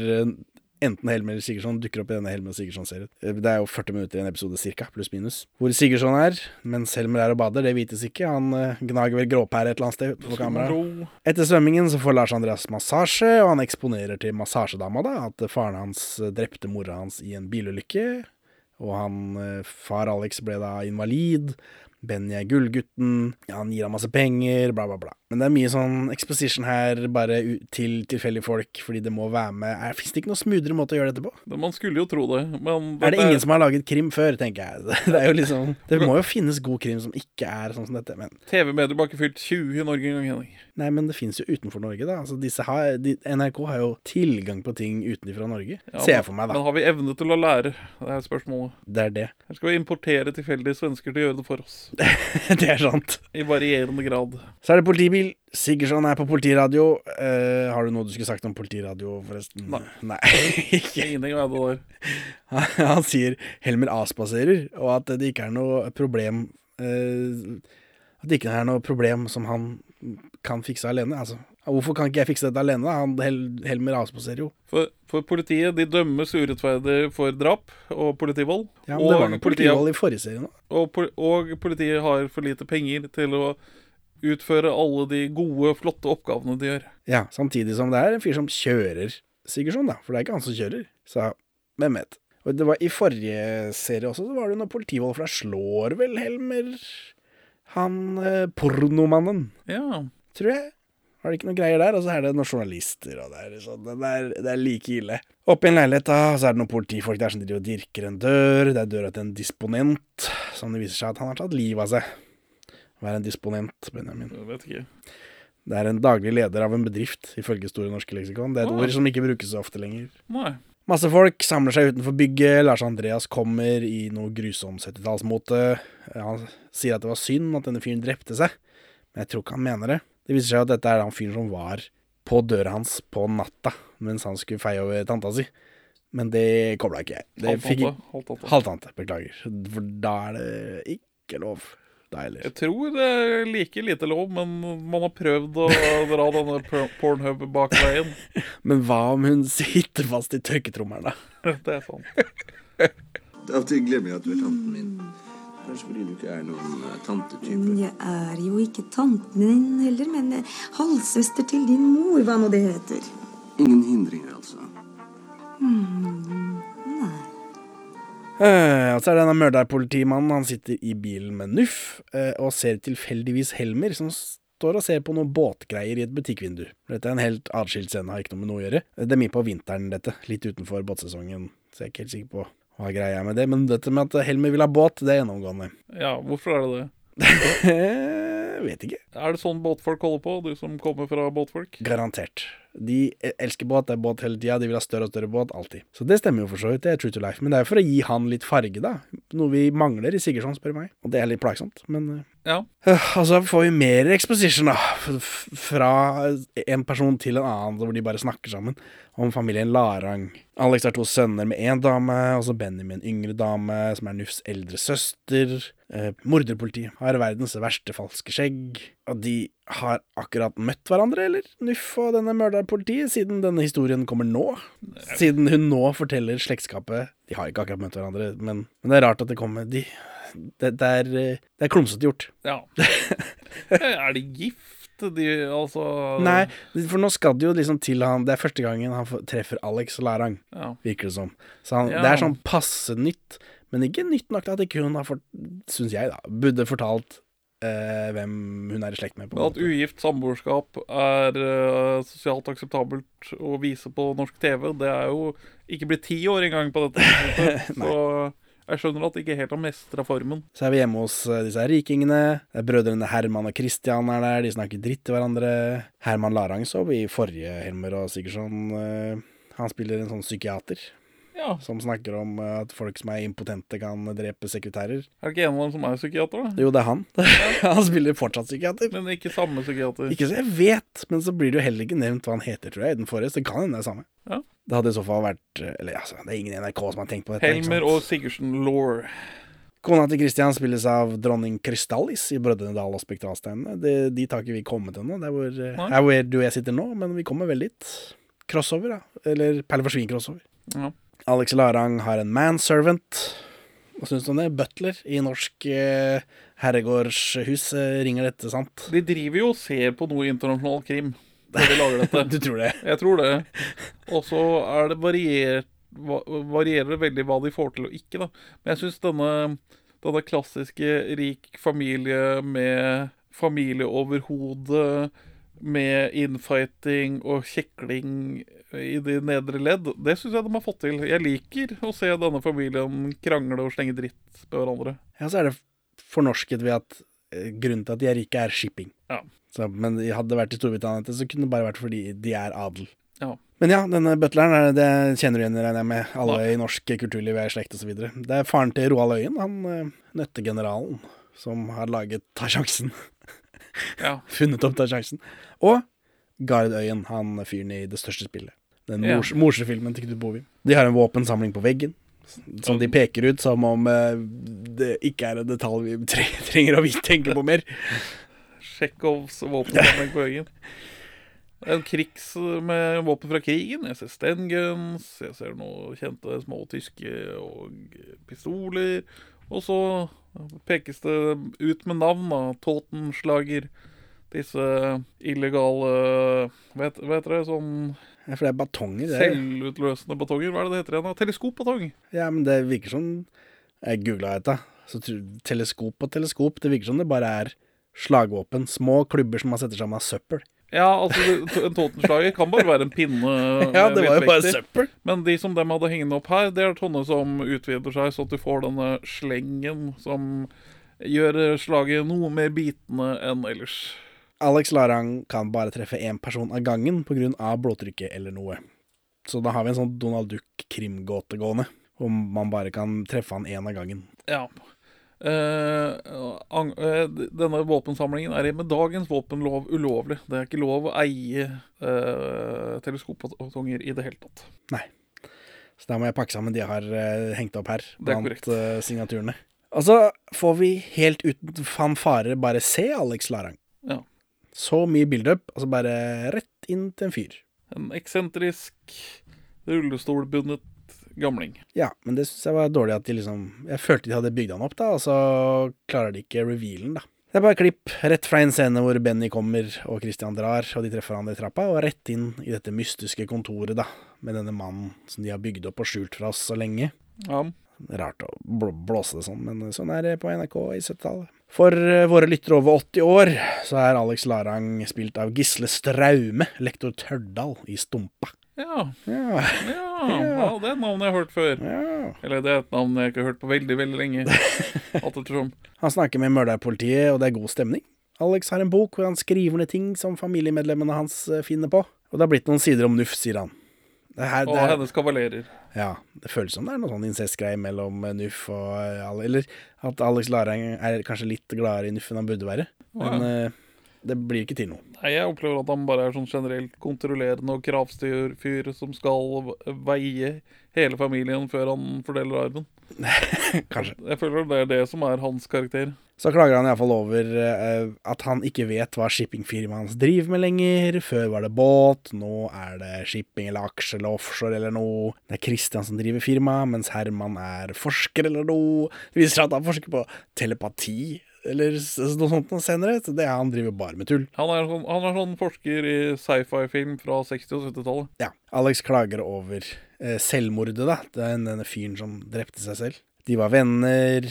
enten Helmer eller Sigurdsson dukker opp i denne Helmer og Sigurdsson-serien. Eh, Det er jo 40 minutter i en episode cirka, pluss minus. Hvor Sigurdsson er, mens Helmer er og bader, det vites ikke. Han eh, gnager vel gråpære et eller annet sted på kamera. Etter svømmingen så får Lars Andreas massasje, og han eksponerer til massasjedama da, at faren hans eh, drepte mora hans i en bilulykke. Og han, far Alex ble da invalid. Benny er gullgutten. Ja, han gir ham masse penger, bla, bla, bla. Men det er mye sånn exposition her, bare til tilfeldige folk, fordi det må være med. Fins det ikke noe smoothere måte å gjøre dette på? Det- Man skulle jo tro det, men Er det ingen som har laget krim før, tenker jeg. <laughs> Det er jo liksom Det må jo finnes god krim som ikke er sånn som dette, men TV-medier bare ikke fylt 20 i Norge engang, Henning. Nei, men det fins jo utenfor Norge, da. Altså, disse har, de, NRK har jo tilgang på ting utenfra Norge. Ja, Ser jeg for meg, da. Men har vi evne til å lære? Det er spørsmålet. Det er det. Her skal vi importere tilfeldige svensker til å gjøre det for oss. <laughs> det er sant. I varierende grad. Så er det politibil. Sigurdsson er på politiradio. Uh, har du noe du skulle sagt om politiradio, forresten? Nei. Nei. <laughs> ikke. Ingenting av det der. Han, han sier Helmer avspaserer, og at det ikke er noe problem uh, At det ikke er noe problem som han kan fikse alene. Altså, hvorfor kan ikke jeg fikse dette alene? Han, Hel Helmer avspaserer jo. For, for politiet de dømmes urettferdig for drap og politivold. Ja, men det var noe politivold i forrige serie nå. Og, og politiet har for lite penger til å utføre alle de gode, flotte oppgavene de gjør. Ja, samtidig som det er en fyr som kjører Sigurdsson, da. For det er ikke han som kjører. Så hvem vet. Og det var I forrige serie også så var det noe politivold, for da slår vel Helmer han eh, pornomannen, Ja. tror jeg. Har det ikke noen greier der? Og så er det noen journalister, og det er, sånn, det er, det er like ille. Oppe i en leilighet, da, så er det noen politifolk der som driver og dirker en dør. Det er døra til en disponent, som det viser seg at han har tatt livet av seg. Hva er en disponent, Benjamin? Jeg vet ikke. Det er en daglig leder av en bedrift, ifølge Store norske leksikon. Det er et Nei. ord som ikke brukes så ofte lenger. Nei. Masse folk samler seg utenfor bygget. Lars Andreas kommer i noe grusom 70-tallsmote. Han sier at det var synd at denne fyren drepte seg, men jeg tror ikke han mener det. Det viser seg at dette er han fyren som var på døra hans på natta mens han skulle feie over tanta si. Men det kobla ikke jeg. Det Halvtante. Halvtante, beklager. For da er det ikke lov. Heller. Jeg tror det er like lite lov, men man har prøvd å <laughs> dra denne Pornhub bak veien. Men hva om hun sitter fast i tørketrommelen, da? <laughs> Det er sant. Av og til glemmer jeg at du er tanten min. Kanskje fordi du ikke er noen eh, tantetype. Jeg er jo ikke tanten din heller, men eh, halvsøster til din mor, hva nå det heter. Ingen hindringer, altså. Eh, og så er det denne mørderpolitimannen. Han sitter i bilen med NUF eh, og ser tilfeldigvis Helmer, som står og ser på noen båtgreier i et butikkvindu. Dette er en helt atskilt scene, har ikke noe med noe å gjøre. Det er mye på vinteren, dette. Litt utenfor båtsesongen, så jeg er ikke helt sikker på hva greia er med det. Men dette med at Helmer vil ha båt, det er gjennomgående. Ja, hvorfor er det det? <laughs> Eh, vet ikke. Er det sånn båtfolk holder på, du som kommer fra båtfolk? Garantert. De elsker båt, det er båt hele tida, de vil ha større og større båt, alltid. Så det stemmer jo for så vidt, det er true to life. Men det er jo for å gi han litt farge, da. Noe vi mangler i Sigurdsson, spør du meg. Og det er litt plagsomt, men eh, Ja. Og så får vi mer exposition, da. Fra en person til en annen, hvor de bare snakker sammen. Om familien Larang. Alex har to sønner med én dame, og så Benny med en yngre dame, som er Nufs eldre søster. Eh, morderpolitiet har verdens verste falske skjegg. Og de har akkurat møtt hverandre, eller? Nuff og denne mørderpolitiet, siden denne historien kommer nå. Siden hun nå forteller slektskapet De har ikke akkurat møtt hverandre, men, men det er rart at det kommer de, det, det, er, det er klumsete gjort. Ja. <laughs> er de gift, de, altså Nei, for nå skal det jo liksom til han Det er første gangen han treffer Alex Larang, Ja. virker det som. Så han, Ja. det er sånn passe nytt, men ikke nytt nok til at ikke hun har fått, syns jeg, da, burde fortalt eh, hvem hun er i slekt med. på at ugift samboerskap er uh, sosialt akseptabelt å vise på norsk TV, det er jo ikke blitt ti år engang på dette. <laughs> Så jeg skjønner at de ikke helt har mestra formen. Så er vi hjemme hos eh, disse rikingene. Er Brødrene Herman og Christian er der, de snakker dritt til hverandre. Herman Larang så i forrige Helmer og Sigurdsson. eh, Han spiller en sånn psykiater Ja, som snakker om eh, at folk som er impotente, kan drepe sekretærer. Er det ikke en av dem som er psykiater, da? Jo, det er han. <laughs> han spiller fortsatt psykiater. Men ikke samme psykiater. Ikke så jeg vet, men så blir det jo heller ikke nevnt hva han heter, tror jeg, i den forrige. Så det kan hende det er samme. Ja. Det hadde i så fall vært eh, Eller altså, det er ingen i NRK som har tenkt på dette. Helmer og Sigurdsen Law. Kona til Christian spilles av dronning Krystallis i Brødrene Dal og Spektralsteinene. De, de tar ikke vi kommet ennå. Det er hvor, eh, er hvor du og jeg sitter nå, men vi kommer vel dit. Crossover, da. Eller Perle forsvin-crossover. Ja. Alex Larang har en manservant. Hva syns du om det? Butler i norsk eh, herregårdshus. Eh, ringer dette sant? De driver jo og ser på noe internasjonal krim når de lager dette. <laughs> Du tror det? Jeg tror det. Og så er det variert, va- varierer det veldig hva de får til og ikke, da. Men jeg syns denne, denne klassiske rik familie med familieoverhode, med infighting og kjekling i de nedre ledd, det syns jeg de har fått til. Jeg liker å se denne familien krangle og slenge dritt på hverandre. Ja, så er det fornorsket ved at eh, grunnen til at de er rike, er shipping. Ja. Så, men hadde det vært i Storbritannia, så kunne det bare vært fordi de er adel. Ja. Men ja, denne butleren er- det kjenner du igjen, regner jeg med. Alle i norsk kulturliv er i slekt osv. Det er faren til Roald Øyen, han eh, nøttegeneralen, som har laget Ta sjansen. Ja. <laughs> Funnet opp Ta sjansen. Og Gard Øyen, han fyren i Det største spillet. Den Ja. mors morsefilmen til Knut Bovim. De har en våpensamling på veggen. Som de peker ut som om eh, det ikke er en detalj vi <laughs> trenger å tenke på mer. Tsjekhovs våpensamling på veggen. En krigs med våpen fra krigen. Jeg ser Stenguns, jeg ser noen kjente små tyske og pistoler. Og så pekes det ut med navn, da. Totenslager. Disse illegale Hva heter, det? Sånn Ja, for det er batonger. Det selvutløsende batonger. Hva er det det heter igjen? da? Teleskopbatong. Ja, men det virker som Jeg googla dette. Så teleskop og teleskop. Det virker som det bare er slagvåpen. Små klubber som man setter sammen av søppel. Ja, altså en Totenslager kan bare være en pinne. <laughs> Ja, det var jo bare søppel. Men de som dem hadde hengende opp her, det er sånne som utvider seg, så at du får denne slengen som gjør slaget noe mer bitende enn ellers. Alex Larang kan bare treffe én person av gangen pga. blodtrykket eller noe. Så da har vi en sånn Donald Duck-krimgåte gående. om man bare kan treffe han én av gangen. Ja. Eh, eh, denne våpensamlingen er med dagens våpenlov ulovlig. Det er ikke lov å eie eh, teleskopbatonger i det hele tatt. Nei. Så da må jeg pakke sammen de jeg har eh, hengt opp her, er blant eh, signaturene. Og så får vi helt uten fanfare bare se Alex Larang. Ja. Så mye build-up, altså bare rett inn til en fyr. En eksentrisk, rullestolbundet gamling. Ja, men det syns jeg var dårlig at de liksom Jeg følte de hadde bygd han opp, da, og så klarer de ikke revealen, da. Det er bare klipp rett fra en scene hvor Benny kommer og Christian drar, og de treffer hverandre i trappa, og rett inn i dette mystiske kontoret, da, med denne mannen som de har bygd opp og skjult fra oss så lenge. Ja. Rart å bl blåse det sånn, men sånn er det på NRK i 70-tallet. For eh, våre lyttere over 80 år, så er Alex Larang spilt av Gisle Straume, lektor Tørdal i Stumpa. Ja. Ja, Ja, <laughs> ja, det er et navn jeg har hørt før. ja. Eller det er et navn jeg ikke har hørt på veldig, veldig lenge. <laughs> Han snakker med mørderpolitiet, og det er god stemning. Alex har en bok hvor han skriver ned ting som familiemedlemmene hans eh, finner på. Og det har blitt noen sider om Nuff, sier han. Det her, det og hennes kavalerer. ja, det føles som det er noe sånn incestgreie mellom eh, Nuff og eh, Eller at Alex Larang er kanskje litt gladere i Nuff enn han burde være. Men ja. det blir ikke til noe. Nei, Jeg opplever at han bare er sånn generelt kontrollerende og kravstyrfyr som skal veie hele familien før han fordeler arven. <laughs> Kanskje. Jeg føler det er det som er hans karakter. Så klager han iallfall over uh, at han ikke vet hva shippingfirmaet hans driver med lenger. Før var det båt, nå er det shipping eller aksje eller offshore eller noe. Det er Christian som driver firmaet, mens Herman er forsker eller noe. Det viser seg at han forsker på telepati eller noe sånt noe senere. Så det han driver bare med tull. Han er sånn, han er sånn forsker i sci-fi-film fra 60- og 70-tallet. Ja. Alex klager over eh, selvmordet, da. Den, denne fyren som drepte seg selv. De var venner.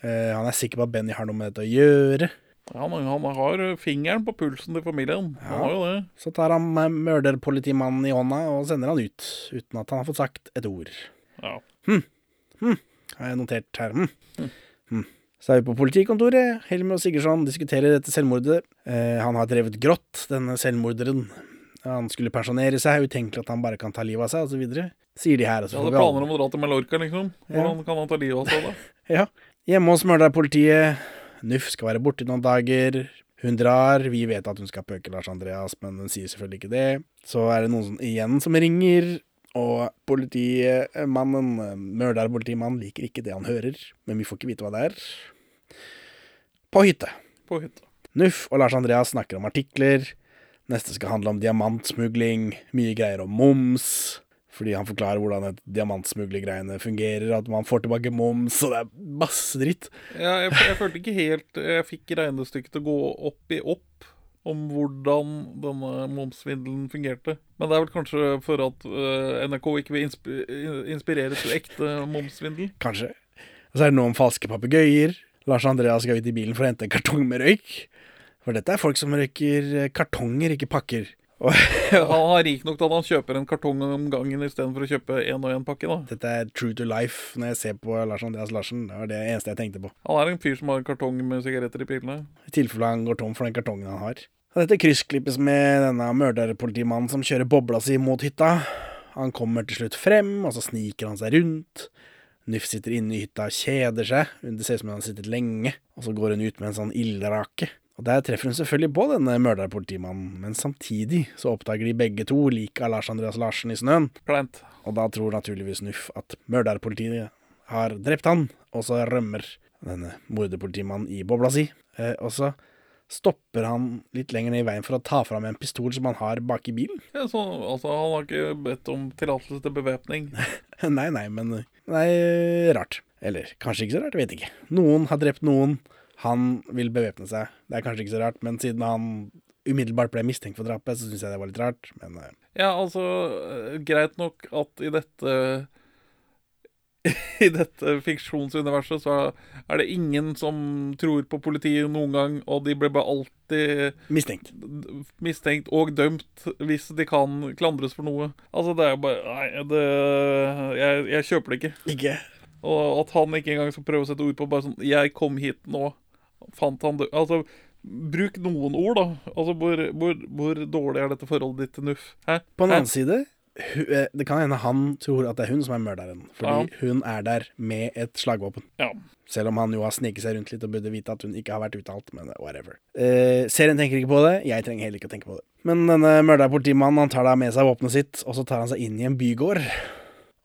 Eh, han er sikker på at Benny har noe med dette å gjøre. Han, han har fingeren på pulsen til familien. Han har jo det. Så tar han mørderpolitimannen i hånda og sender han ut, uten at han har fått sagt et ord. Ja. Hm. Hm. Har jeg notert her. Hm. Hm. Så er vi på politikontoret. Helmer og Sigurdsson diskuterer dette selvmordet. Eh, han har drevet grått, denne selvmorderen. Han skulle pensjonere seg, utenkelig at han bare kan ta livet av seg, osv. Sier de her. Altså, så det planer om å dra til Mallorca, liksom. Hvordan kan han ta livet av seg da? <laughs> Ja. Hjemme hos Mørdaer-politiet. Nuff skal være borte noen dager. Hun drar. Vi vet at hun skal pøke Lars Andreas, men hun sier selvfølgelig ikke det. Så er det noen som, igjen som ringer, og politimannen, Mørdaer-politimannen, liker ikke det han hører, men vi får ikke vite hva det er. På hytte. På hytte. Nuff og Lars Andreas snakker om artikler. Neste skal handle om diamantsmugling, mye greier om moms. Fordi han forklarer hvordan diamantsmuglergreiene fungerer, at man får tilbake moms, og det er masse dritt. Ja, jeg, jeg følte ikke helt Jeg fikk regnestykket til å gå opp i opp om hvordan denne momssvindelen fungerte. Men det er vel kanskje for at uh, NRK ikke vil insp inspirere til ekte momssvindel? Kanskje. Og så er det noe om falske papegøyer. Lars Andreas skal ut i bilen for å hente en kartong med røyk. For dette er folk som røyker eh, kartonger, ikke pakker. Og, <laughs> Han har rik nok til at han kjøper en kartong om gangen istedenfor å kjøpe én og én pakke. da dette er true to life når jeg ser på Lars Andreas Larsen. Det var det eneste jeg tenkte på. Han er en fyr som har en kartong med sigaretter i pilene. I tilfelle han går tom for den kartongen han har. Dette kryssklippes med denne mørderpolitimannen som kjører bobla si mot hytta. Han kommer til slutt frem, og så sniker han seg rundt. Nuff sitter inne i hytta og kjeder seg. Det ser ut som han har sittet lenge. Og så går hun ut med en sånn ildrake. Og Der treffer hun selvfølgelig på denne mørderpolitimannen, men samtidig så oppdager de begge to liket av Lars Andreas Larsen i snøen. Klent. Og da tror naturligvis Nuff at mørderpolitiet har drept han, og så rømmer denne morderpolitimannen i bobla si. Eh, og så stopper han litt lenger ned i veien for å ta fram en pistol som han har bak i bilen. Ja, så, altså, han har ikke bedt om tillatelse til bevæpning. <laughs> nei, nei, men Nei, rart. Eller kanskje ikke så rart, jeg vet ikke. Noen har drept noen. Han vil bevæpne seg. Det er kanskje ikke så rart, men siden han umiddelbart ble mistenkt for drapet, så syns jeg det var litt rart. Men uh... Ja, altså, eh, greit nok at i dette <laughs> I dette fiksjonsuniverset så er det ingen som tror på politiet noen gang, og de blir bare alltid mistenkt. mistenkt og dømt hvis de kan klandres for noe. Altså, det er jo bare Nei, det Jeg, jeg kjøper det ikke. Ikke. Og at han ikke engang skal prøve å sette ord på bare sånn Jeg kom hit nå. Fant han død Altså, bruk noen ord, da. Altså, hvor, hvor, hvor dårlig er dette forholdet ditt til Nuff? Hæ? På den annen side, eh, det kan hende han tror at det er hun som er morderen. Fordi hun er der med et slagvåpen. Ja. Selv om han jo har sneket seg rundt litt og burde vite at hun ikke har vært uttalt. Men whatever. Eh, serien tenker ikke på det. Jeg trenger heller ikke å tenke på det. Men denne mørderpolitimannen han tar da med seg våpenet sitt, og så tar han seg inn i en bygård.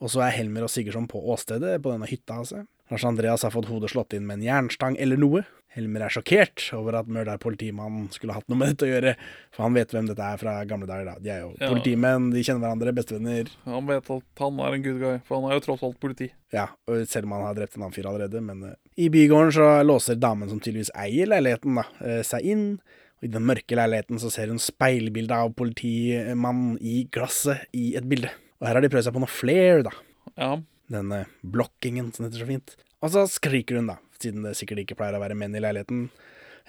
Og så er Helmer og Sigurdsson på åstedet på denne hytta altså. Lars Andreas har fått hodet slått inn med en jernstang eller noe. Helmer er sjokkert over at mørderpolitimannen skulle hatt noe med dette å gjøre, for han vet hvem dette er fra gamle dager. da. De er jo Ja. politimenn, de kjenner hverandre, bestevenner. Han vet at han er en good guy, for han er jo tross alt politi. Ja, og selv om han har drept en annen fyr allerede. Men uh, i bygården så låser damen som tydeligvis eier leiligheten, da, uh, seg inn. Og i den mørke leiligheten så ser hun speilbildet av politimannen i glasset i et bilde. Og her har de prøvd seg på noe flair, da. Ja. Denne blokkingen, som heter så fint. Og så skriker hun, da, siden det sikkert ikke pleier å være menn i leiligheten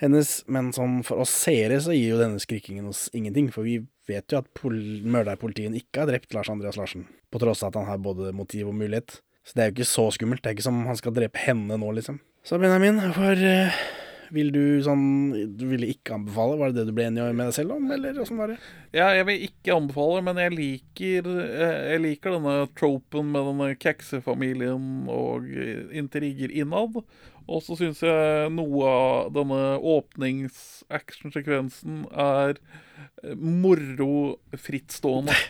hennes. Men sånn for oss seere så gir jo denne skrikingen oss ingenting, for vi vet jo at pol mørderpolitiet ikke har drept Lars Andreas Larsen. På tross av at han har både motiv og mulighet. Så det er jo ikke så skummelt. Det er ikke som han skal drepe henne nå, liksom. Så Benjamin, hvorfor uh, vil du sånn Du ville ikke anbefale? Var det det du ble enig med deg selv om, eller åssen var det? Ja, jeg vil ikke anbefale, men jeg liker, eh, jeg liker denne tropen med denne keksefamilien og intriger innad. Og så syns jeg noe av denne åpnings-actionsekvensen er eh, moro frittstående. <laughs>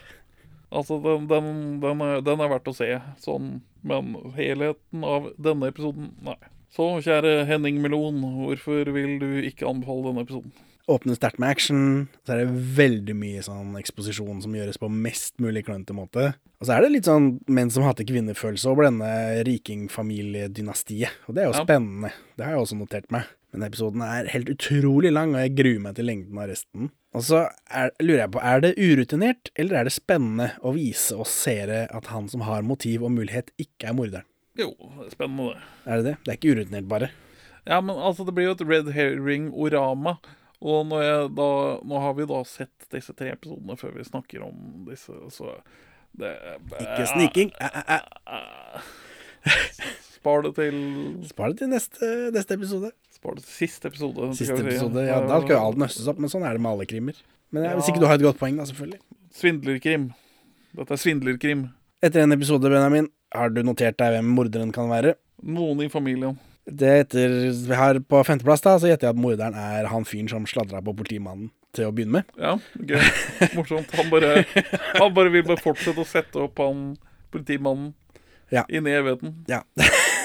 Altså, den, den, den, er, den er verdt å se, sånn. Men helheten av denne episoden, nei. Så kjære Henning Melon, hvorfor vil du ikke anbefale denne episoden? Åpner sterkt med action, så er det veldig mye sånn eksposisjon som gjøres på mest mulig klønete måte. Og så er det litt sånn menn som hater kvinnefølelse over denne rikingfamiliedynastiet. Og det er jo Ja. spennende. Det har jeg også notert meg. Men episoden er helt utrolig lang, og jeg gruer meg til lengden av resten. Og så er, lurer jeg på, er det urutinert, eller er det spennende å vise oss seere at han som har motiv og mulighet, ikke er morderen? Jo, det er spennende det. Er det det? Det er ikke urutinert, bare. Ja, men altså, det blir jo et red herring-orama. Og da, nå har vi da sett disse tre episodene før vi snakker om disse, så det, Ikke sniking. Æ, æ. <laughs> Spar det til Spar det til neste, neste episode. Spar det til siste episode. Siste episode, si. ja, Da skal jo alt nøstes opp, men sånn er det med alle krimmer. Men ja, Hvis ikke du har et godt poeng, da, selvfølgelig. Svindlerkrim. Dette er svindlerkrim. Etter en episode, Benjamin, har du notert deg hvem morderen kan være? Noen i familien. Det etter, Her på femteplass da, så gjetter jeg at morderen er han fyren som sladra på politimannen til å begynne med. Ja, gøy. Morsomt. Han bare, han bare vil bare fortsette å sette opp han politimannen Ja. inn i evigheten. Ja.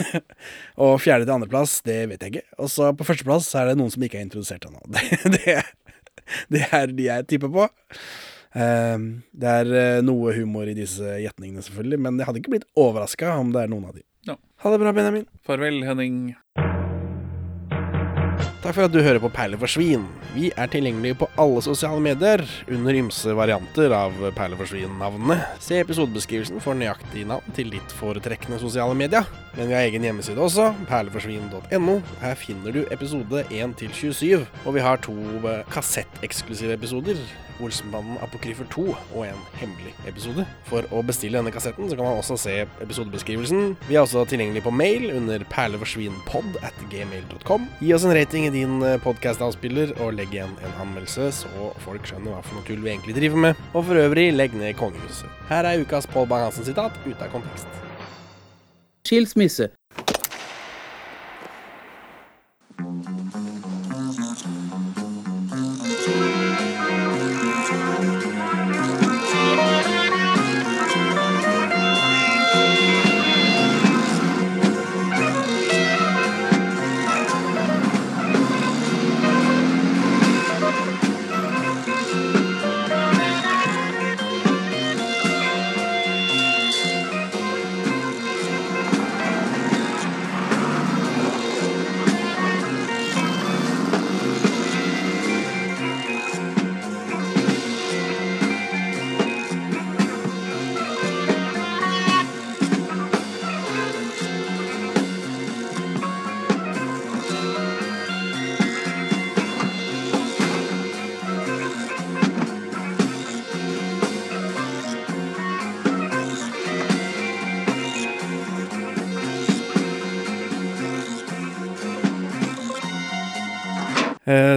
<laughs> og fjerde til andreplass, det vet jeg ikke. Og så på førsteplass er det noen som ikke er introdusert ennå. Det, <laughs> det, det er de jeg tipper på. Ehm, det er eh, noe humor i disse gjetningene, selvfølgelig, men jeg hadde ikke blitt overraska om det er noen av de. Ja. Ha det bra, Benjamin. Farvel, Henning. Takk for at du hører på Perler for svin. Vi er tilgjengelige på alle sosiale medier under ymse varianter av Perler for svin-navnene. Se episodebeskrivelsen for nøyaktig navn til ditt foretrekkende sosiale media. Men vi har egen hjemmeside også, perleforsvin.no. Her finner du episode 1 til 27, og vi har to eh, kassetteksklusive episoder. Olsenbanden Apokryfer 2 og en hemmelig episode. For å bestille denne kassetten så kan man også se episodebeskrivelsen. Vi er også tilgjengelig på mail under perleforsvinpod at gmail.com. Gi oss en rating i din podkast-avspiller, og legg igjen en anmeldelse, så folk skjønner hva for noe tull vi egentlig driver med. Og for øvrig, legg ned kongehuset. Her er ukas Pål Bang-Hansen-sitat ute av kontekst. Skilsmisse.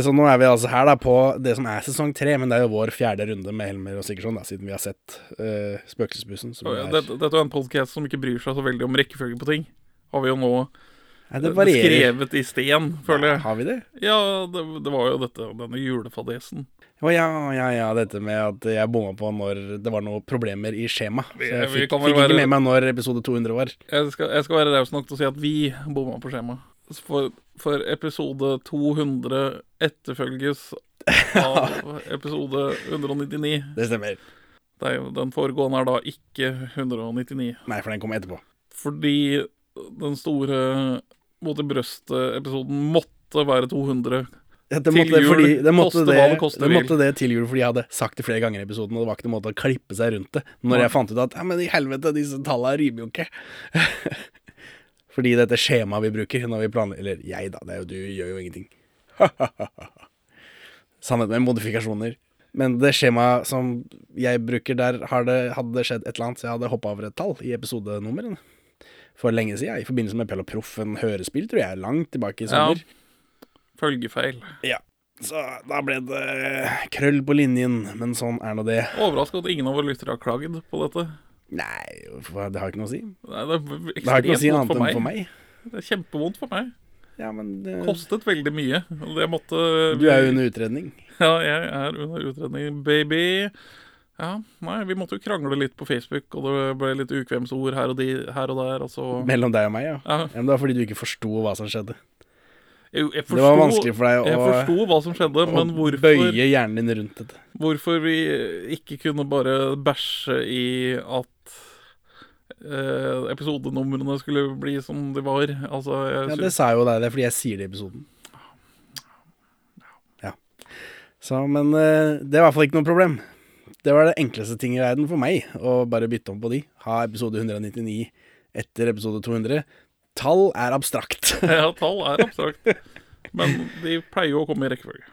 Så nå er vi altså her da på det som er sesong tre, men det er jo vår fjerde runde med Helmer og Sigurdsson, da, siden vi har sett uh, Spøkelsesbussen. Oh, ja, Dette, dette er en podcast som ikke bryr seg så veldig om rekkefølge på ting. Har vi jo nå Nei, det eh, varierer. skrevet i sten, føler jeg. Har vi det? Ja, det, det var jo dette, denne julefadesen. Å ja, ja, ja, dette med at jeg bomma på når det var noen problemer i skjema. Så jeg fikk, fikk ikke være- med meg når episode 200 var. Jeg skal, jeg skal være raus nok til å si at vi bomma på skjema. For, for episode 200 etterfølges <laughs> av episode 199. Det stemmer. Det er jo- Den foregående er da ikke 199. Nei, for den kom etterpå. Fordi den store mot i brøstet-episoden måtte være 200. Ja, det Til jul, fordi, det, måtte koste det, hva det koste det vil. måtte det til jul fordi jeg hadde sagt det flere ganger i episoden, og det var ikke noen måte å klippe seg rundt det. Når ja. jeg fant ut at ja, men i helvete, disse tallene rimer jo ikke. <laughs> fordi dette skjemaet vi bruker når vi planlegger Eller jeg, da. Det er jo, du gjør jo ingenting. <laughs> Sannhet med modifikasjoner. Men det skjemaet som jeg bruker, der har det, hadde det skjedd et eller annet, så jeg hadde hoppa over et tall i episodenummeren. For lenge siden, i forbindelse med Pell og Proff, en hørespill, tror jeg, langt tilbake i Ja. Følgefeil. Ja. Så da ble det krøll på linjen, men sånn er nå det. Overraska at ingen av våre lyttere har klagd på dette. Nei, det har ikke noe å si. Nei, det, er Det har ikke noe å si annet enn for meg. Det er kjempevondt for meg. Ja, men det, Kostet veldig mye. og Det måtte du er jo under utredning. Ja, jeg er under utredning, baby. Ja, nei, vi måtte jo krangle litt på Facebook, og det ble litt ukvemsord her og, de, her og der, Altså. Mellom deg og meg, ja. Ja. ja men det var fordi du ikke forsto hva som skjedde. Jeg, jeg Det var vanskelig for deg å- Jeg forsto hva som skjedde, men hvorfor bøye hjernen din rundt dette. Hvorfor vi ikke kunne bare bæsje i at eh, episodenumrene skulle bli som de var. Altså, jeg Ja, det sa jo deg, det er fordi jeg sier det i episoden. Ja. Så, men eh, det er i hvert fall ikke noe problem. Det var det enkleste ting i verden for meg, å bare bytte om på de. Ha episode 199 etter episode 200. Tall er abstrakt. <laughs> Ja, tall er abstrakt. Men de pleier jo å komme i rekkefølge.